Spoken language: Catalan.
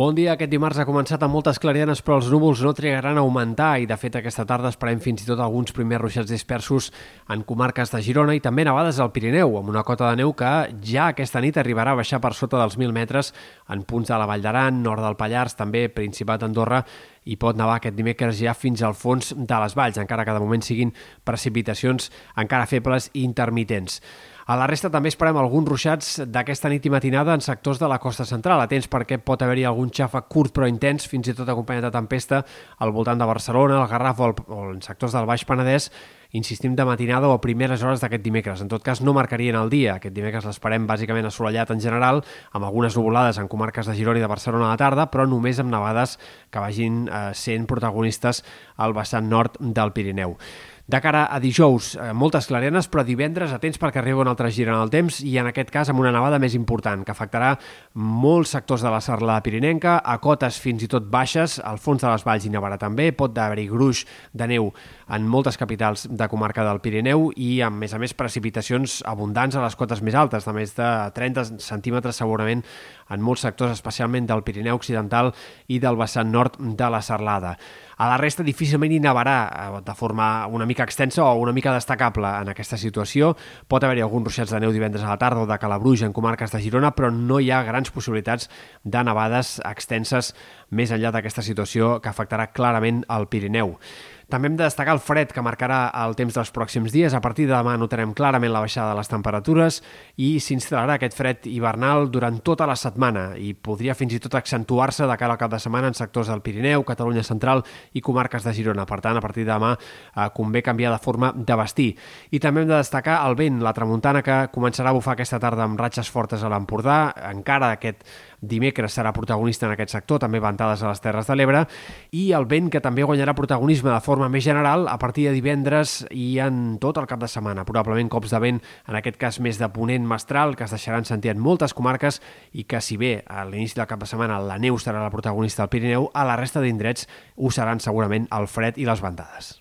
Bon dia. Aquest dimarts ha començat amb moltes clarianes, però els núvols no trigaran a augmentar i, de fet, aquesta tarda esperem fins i tot alguns primers ruixats dispersos en comarques de Girona i també nevades al Pirineu, amb una cota de neu que ja aquesta nit arribarà a baixar per sota dels 1.000 metres en punts de la Vall d'Aran, nord del Pallars, també Principat d'Andorra i pot nevar aquest dimecres ja fins al fons de les valls, encara que de moment siguin precipitacions encara febles i intermitents. A la resta també esperem alguns ruixats d'aquesta nit i matinada en sectors de la costa central. Atents perquè pot haver-hi algun xafa curt però intens, fins i tot acompanyat de tempesta, al voltant de Barcelona, el Garraf o, el, o en sectors del Baix Penedès, insistim de matinada o a primeres hores d'aquest dimecres. En tot cas, no marcarien el dia. Aquest dimecres l'esperem bàsicament assolellat en general, amb algunes nuvolades en comarques de Girona i de Barcelona a la tarda, però només amb nevades que vagin eh, sent protagonistes al vessant nord del Pirineu. De cara a dijous, eh, moltes clarenes, però divendres atents perquè arriba un altre gir en el temps i en aquest cas amb una nevada més important que afectarà molts sectors de la serlada pirinenca, a cotes fins i tot baixes, al fons de les valls hi nevarà també, pot haver-hi gruix de neu en moltes capitals de comarca del Pirineu i amb més a més precipitacions abundants a les cotes més altes, de més de 30 centímetres segurament en molts sectors, especialment del Pirineu Occidental i del vessant nord de la Serlada. A la resta difícilment hi nevarà eh, de forma una mica extensa o una mica destacable en aquesta situació. Pot haver-hi alguns ruixats de neu divendres a la tarda o de calabruix en comarques de Girona, però no hi ha grans possibilitats de nevades extenses més enllà d'aquesta situació que afectarà clarament el Pirineu. També hem de destacar el fred que marcarà el temps dels pròxims dies. A partir de demà notarem clarament la baixada de les temperatures i s'instal·larà aquest fred hivernal durant tota la setmana i podria fins i tot accentuar-se de cara al cap de setmana en sectors del Pirineu, Catalunya Central i comarques de Girona. Per tant, a partir de demà eh, convé canviar de forma de vestir. I també hem de destacar el vent, la tramuntana que començarà a bufar aquesta tarda amb ratxes fortes a l'Empordà. Encara aquest dimecres serà protagonista en aquest sector, també ventades a les Terres de l'Ebre, i el vent que també guanyarà protagonisme de forma forma més general a partir de divendres i en tot el cap de setmana. Probablement cops de vent, en aquest cas més de ponent mestral, que es deixaran sentir en moltes comarques i que si bé a l'inici del cap de setmana la neu serà la protagonista del Pirineu, a la resta d'indrets ho seran segurament el fred i les ventades.